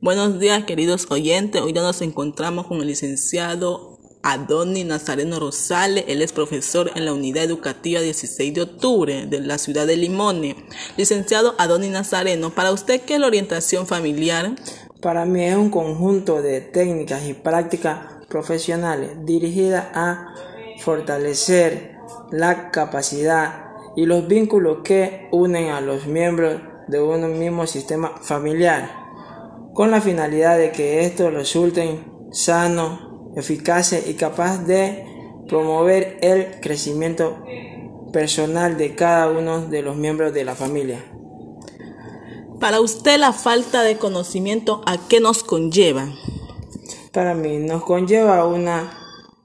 Buenos días, queridos oyentes. Hoy ya nos encontramos con el licenciado Adoni Nazareno Rosales. Él es profesor en la Unidad Educativa 16 de Octubre de la ciudad de Limone. Licenciado Adoni Nazareno, ¿para usted qué es la orientación familiar? Para mí es un conjunto de técnicas y prácticas profesionales dirigidas a fortalecer la capacidad y los vínculos que unen a los miembros de un mismo sistema familiar con la finalidad de que estos resulten sanos, eficaces y capaces de promover el crecimiento personal de cada uno de los miembros de la familia. Para usted la falta de conocimiento, ¿a qué nos conlleva? Para mí nos conlleva una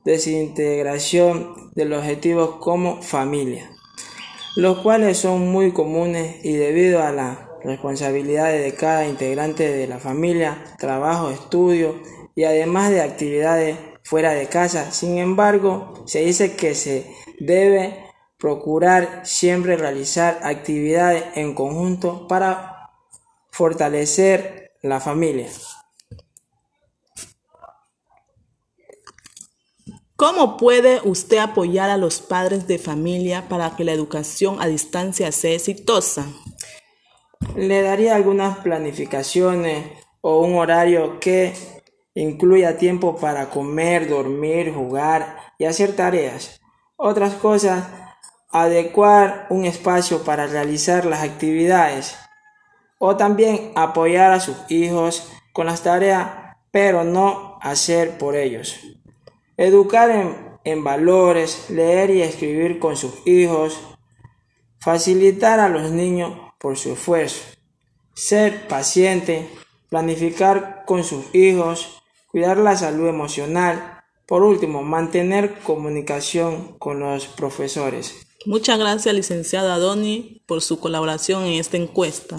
desintegración de los objetivos como familia, los cuales son muy comunes y debido a la responsabilidades de cada integrante de la familia, trabajo, estudio y además de actividades fuera de casa. Sin embargo, se dice que se debe procurar siempre realizar actividades en conjunto para fortalecer la familia. ¿Cómo puede usted apoyar a los padres de familia para que la educación a distancia sea exitosa? Le daría algunas planificaciones o un horario que incluya tiempo para comer, dormir, jugar y hacer tareas. Otras cosas, adecuar un espacio para realizar las actividades o también apoyar a sus hijos con las tareas, pero no hacer por ellos. Educar en, en valores, leer y escribir con sus hijos, facilitar a los niños por su esfuerzo. Ser paciente, planificar con sus hijos, cuidar la salud emocional. Por último, mantener comunicación con los profesores. Muchas gracias, licenciada Doni, por su colaboración en esta encuesta.